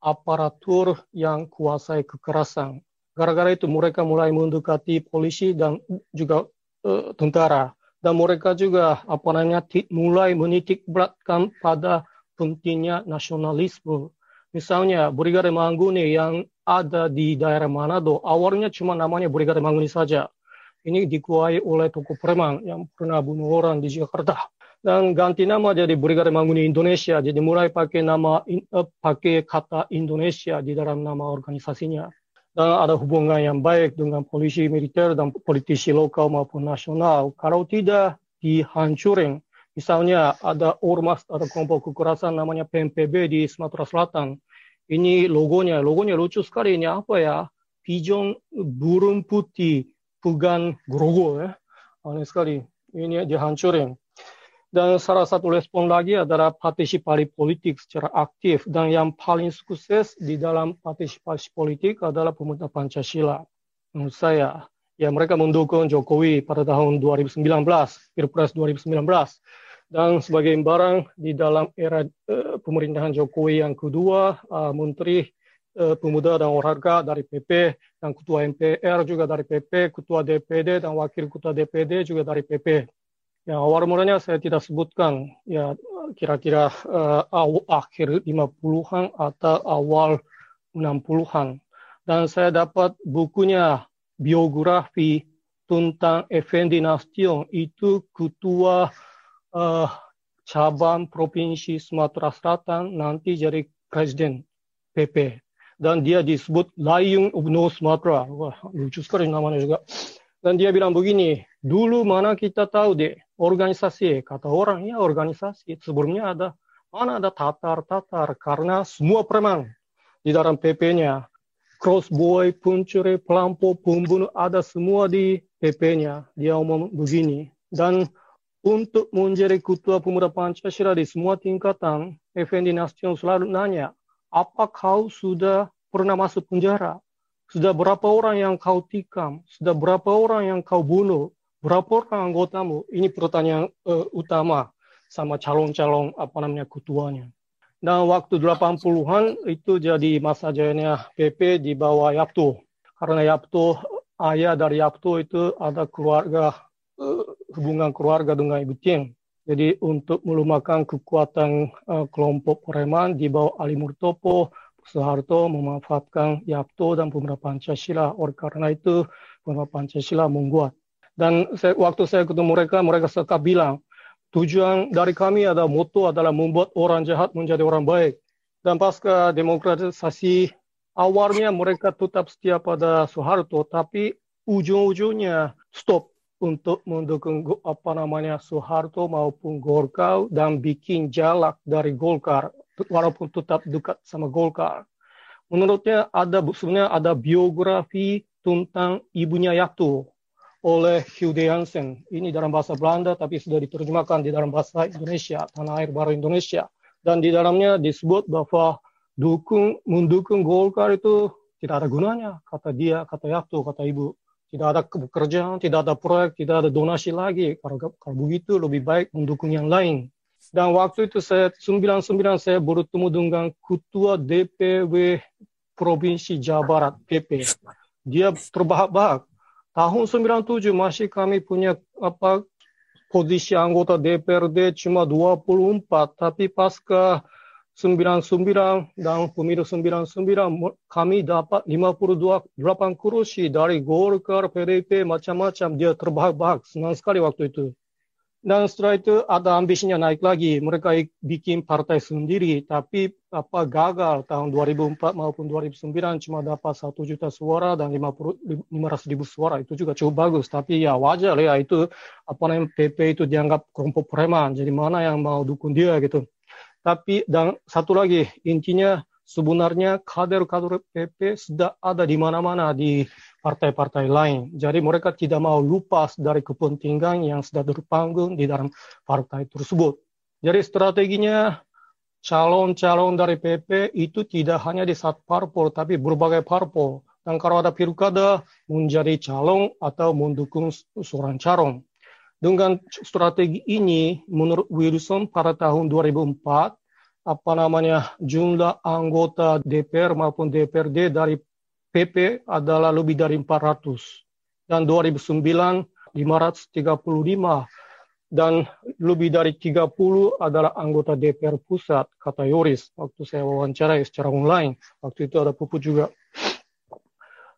aparatur yang kuasai kekerasan. Gara-gara itu mereka mulai mendekati polisi dan juga uh, tentara dan mereka juga apa namanya mulai menitik beratkan pada pentingnya nasionalisme. Misalnya Brigade Mangguni yang ada di daerah Manado, awalnya cuma namanya Brigade Mangguni saja. Ini dikuasai oleh toko preman yang pernah bunuh orang di Jakarta dan ganti nama jadi Brigade Manguni Indonesia. Jadi mulai pakai nama pakai kata Indonesia di dalam nama organisasinya. Dan ada hubungan yang baik dengan polisi militer dan politisi lokal maupun nasional. Kalau tidak dihancurin, misalnya ada ormas atau kelompok kekerasan namanya PMPB di Sumatera Selatan. Ini logonya, logonya lucu sekali. Ini apa ya? Pigeon burung putih, pegang grogo ya. Aneh sekali. Ini dihancurin. Dan salah satu respon lagi adalah partisipasi politik secara aktif. Dan yang paling sukses di dalam partisipasi politik adalah pemuda Pancasila. Menurut saya, ya mereka mendukung Jokowi pada tahun 2019, Pilpres 2019. Dan sebagai barang di dalam era uh, pemerintahan Jokowi yang kedua, uh, Menteri uh, Pemuda dan Olahraga dari PP, dan Ketua MPR juga dari PP, Ketua DPD dan Wakil Ketua DPD juga dari PP. Ya, awal mulanya saya tidak sebutkan ya kira-kira uh, akhir 50-an atau awal 60-an. Dan saya dapat bukunya biografi tentang Effendi Nasution itu ketua uh, cabang provinsi Sumatera Selatan nanti jadi presiden PP. Dan dia disebut Lion of North Sumatra. Wah, lucu sekali namanya juga. Dan dia bilang begini, dulu mana kita tahu deh organisasi, kata orang ya organisasi. Sebelumnya ada, mana ada Tatar-Tatar, karena semua preman di dalam PP-nya. Crossboy, pencuri, pelampau, pembunuh, ada semua di PP-nya. Dia omong begini. Dan untuk menjadi ketua pemuda Pancasila di semua tingkatan, Effendi Nasution selalu nanya, apa kau sudah pernah masuk penjara? Sudah berapa orang yang kau tikam? Sudah berapa orang yang kau bunuh? Berapa orang anggotamu? Ini pertanyaan uh, utama sama calon-calon apa namanya ketuanya. Dan waktu 80-an itu jadi masa jayanya PP di bawah Yapto. Karena Yapto, ayah dari Yapto itu ada keluarga, uh, hubungan keluarga dengan Ibu Tieng. Jadi untuk melumakan kekuatan uh, kelompok preman di bawah Ali Murtopo, Soeharto memanfaatkan Yapto dan Pemuda Pancasila. Oleh karena itu, Pemuda Pancasila membuat. Dan saya, waktu saya ketemu mereka, mereka suka bilang, tujuan dari kami ada moto adalah membuat orang jahat menjadi orang baik. Dan pasca demokratisasi, awalnya mereka tetap setia pada Soeharto, tapi ujung-ujungnya stop untuk mendukung apa namanya Soeharto maupun Golkar dan bikin jalak dari Golkar walaupun tetap dekat sama Golkar. Menurutnya ada sebenarnya ada biografi tentang ibunya Yatu oleh Hude Jansen. Ini dalam bahasa Belanda tapi sudah diterjemahkan di dalam bahasa Indonesia, tanah air baru Indonesia. Dan di dalamnya disebut bahwa dukung mendukung Golkar itu tidak ada gunanya, kata dia, kata Yakto, kata ibu. Tidak ada pekerjaan, tidak ada proyek, tidak ada donasi lagi. Kalau, kalau begitu lebih baik mendukung yang lain. Dan waktu itu saya 99 saya bertemu dengan ketua DPW Provinsi Jawa Barat PP. Dia terbahak-bahak. Tahun 97 masih kami punya apa posisi anggota DPRD cuma 24, tapi pasca 99 dan pemilu 99 kami dapat 52 8 kursi dari Golkar, PDP, macam-macam. Dia terbahak-bahak. Senang sekali waktu itu. Dan setelah itu ada ambisinya naik lagi. Mereka bikin partai sendiri, tapi apa gagal tahun 2004 maupun 2009 cuma dapat satu juta suara dan 500 ribu suara. Itu juga cukup bagus. Tapi ya wajar ya itu apa namanya PP itu dianggap kelompok preman. Jadi mana yang mau dukung dia gitu. Tapi dan satu lagi intinya sebenarnya kader-kader PP sudah ada di mana-mana di partai-partai lain. Jadi mereka tidak mau lupas dari kepentingan yang sudah terpanggung di dalam partai tersebut. Jadi strateginya calon-calon dari PP itu tidak hanya di satu parpol, tapi berbagai parpol. Dan kalau ada pilkada, menjadi calon atau mendukung seorang calon. Dengan strategi ini, menurut Wilson pada tahun 2004, apa namanya jumlah anggota DPR maupun DPRD dari PP adalah lebih dari 400 dan 2009 535 dan lebih dari 30 adalah anggota DPR pusat kata Yoris waktu saya wawancara secara online. Waktu itu ada puput juga.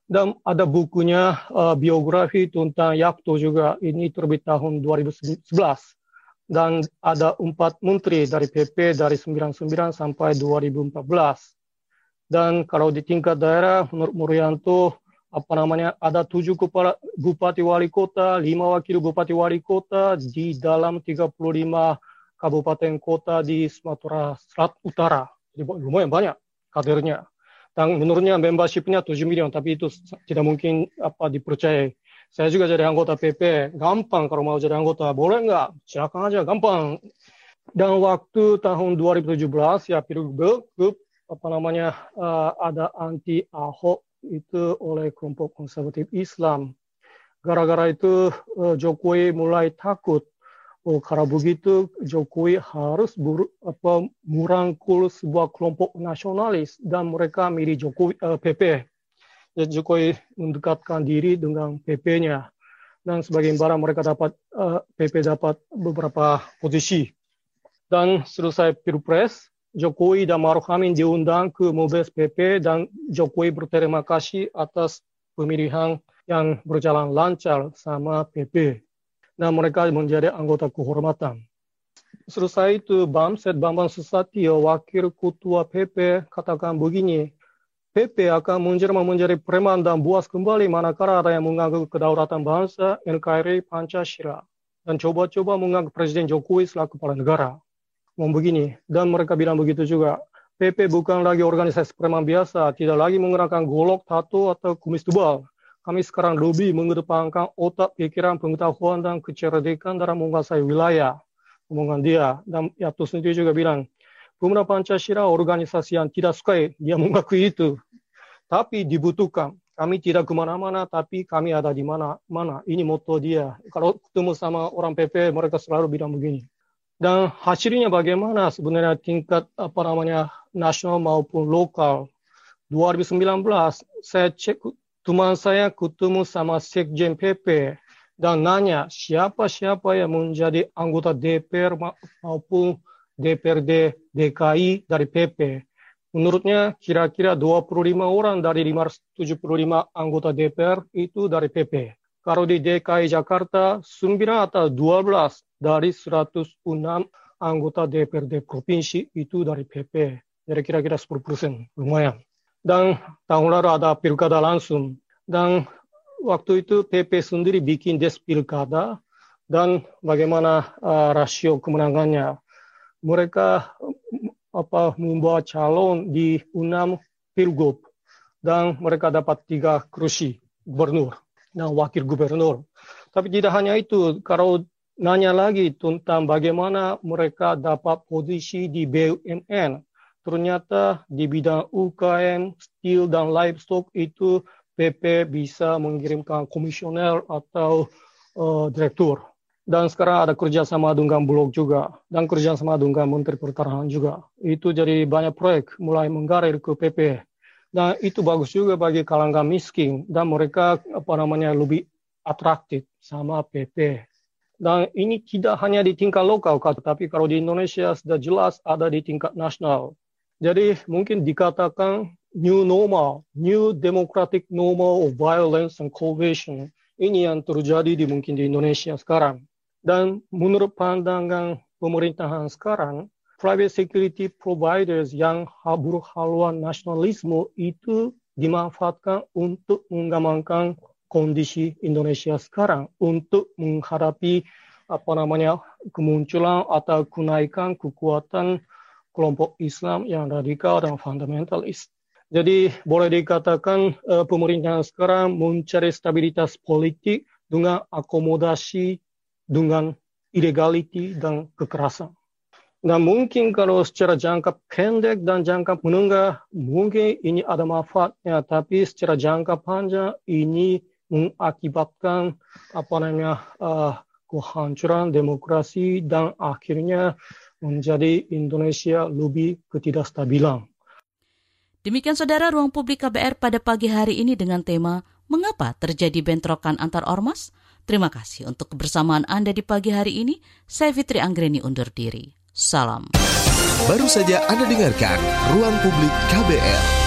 Dan ada bukunya uh, biografi tentang Yakto juga. Ini terbit tahun 2011 dan ada empat menteri dari PP dari 99 sampai 2014 dan kalau di tingkat daerah, menurut Murianto, apa namanya, ada tujuh kepala bupati wali kota, lima wakil bupati wali kota di dalam 35 kabupaten kota di Sumatera Selat Utara. Jadi lumayan banyak kadernya. Dan menurutnya membershipnya 7 miliar, tapi itu tidak mungkin apa dipercaya. Saya juga jadi anggota PP, gampang kalau mau jadi anggota, boleh nggak? Silakan aja, gampang. Dan waktu tahun 2017 ya Pilgub apa namanya uh, ada anti Ahok itu oleh kelompok konservatif Islam. Gara-gara itu uh, Jokowi mulai takut. Oh, karena begitu Jokowi harus ber, apa, merangkul sebuah kelompok nasionalis dan mereka milih Jokowi uh, PP. Jadi Jokowi mendekatkan diri dengan PP-nya dan sebagai barang mereka dapat uh, PP dapat beberapa posisi. Dan selesai Pilpres, Jokowi dan Maruf Amin diundang ke Mobes PP dan Jokowi berterima kasih atas pemilihan yang berjalan lancar sama PP. Dan mereka menjadi anggota kehormatan. Selesai itu, Bamset Bambang Susatyo, Wakil Ketua PP, katakan begini, PP akan menjelma menjadi preman dan buas kembali manakala ada yang menganggap kedaulatan bangsa, NKRI, Pancasila, dan coba-coba menganggap Presiden Jokowi selaku kepala negara ngomong begini. Dan mereka bilang begitu juga. PP bukan lagi organisasi preman biasa, tidak lagi menggunakan golok, tato, atau kumis tebal. Kami sekarang lebih mengedepankan otak, pikiran, pengetahuan, dan kecerdikan dalam menguasai wilayah. Omongan dia. Dan Yato sendiri juga bilang, Pemuda Pancasila organisasi yang tidak suka, dia mengakui itu. Tapi dibutuhkan. Kami tidak ke mana-mana, tapi kami ada di mana-mana. Ini moto dia. Kalau ketemu sama orang PP, mereka selalu bilang begini dan hasilnya bagaimana sebenarnya tingkat apa namanya nasional maupun lokal. 2019 saya cek teman saya ketemu sama Sekjen PP dan nanya siapa-siapa yang menjadi anggota DPR maupun DPRD DKI dari PP. Menurutnya kira-kira 25 orang dari 575 anggota DPR itu dari PP. Kalau di DKI Jakarta, 9 atau 12 dari 106 anggota DPRD provinsi itu dari PP. Jadi kira-kira 10 persen, lumayan. Dan tahun lalu ada pilkada langsung. Dan waktu itu PP sendiri bikin des pilkada dan bagaimana uh, rasio kemenangannya. Mereka apa membawa calon di enam pilgub dan mereka dapat tiga kursi gubernur dan wakil gubernur. Tapi tidak hanya itu, kalau nanya lagi tentang bagaimana mereka dapat posisi di BUMN, ternyata di bidang UKM, steel dan livestock itu PP bisa mengirimkan komisioner atau uh, direktur. Dan sekarang ada kerjasama dengan Bulog juga, dan kerjasama dengan Menteri Pertahanan juga. Itu jadi banyak proyek mulai menggarir ke PP. Dan itu bagus juga bagi kalangan miskin, dan mereka apa namanya lebih atraktif sama PP. Dan ini tidak hanya di tingkat lokal, tapi kalau di Indonesia sudah jelas ada di tingkat nasional. Jadi mungkin dikatakan new normal, new democratic normal of violence and coercion. Ini yang terjadi di mungkin di Indonesia sekarang. Dan menurut pandangan pemerintahan sekarang, private security providers yang berhaluan nasionalisme itu dimanfaatkan untuk mengamankan kondisi Indonesia sekarang untuk menghadapi apa namanya kemunculan atau kenaikan kekuatan kelompok Islam yang radikal dan fundamentalis. Jadi boleh dikatakan uh, pemerintahan sekarang mencari stabilitas politik dengan akomodasi dengan illegality dan kekerasan. Dan mungkin kalau secara jangka pendek dan jangka menengah, mungkin ini ada manfaatnya, tapi secara jangka panjang ini mengakibatkan apa namanya uh, kehancuran demokrasi dan akhirnya menjadi Indonesia lebih ketidakstabilan. Demikian saudara ruang publik KBR pada pagi hari ini dengan tema Mengapa terjadi bentrokan antar ormas? Terima kasih untuk kebersamaan Anda di pagi hari ini. Saya Fitri Anggreni undur diri. Salam. Baru saja Anda dengarkan Ruang Publik KBR.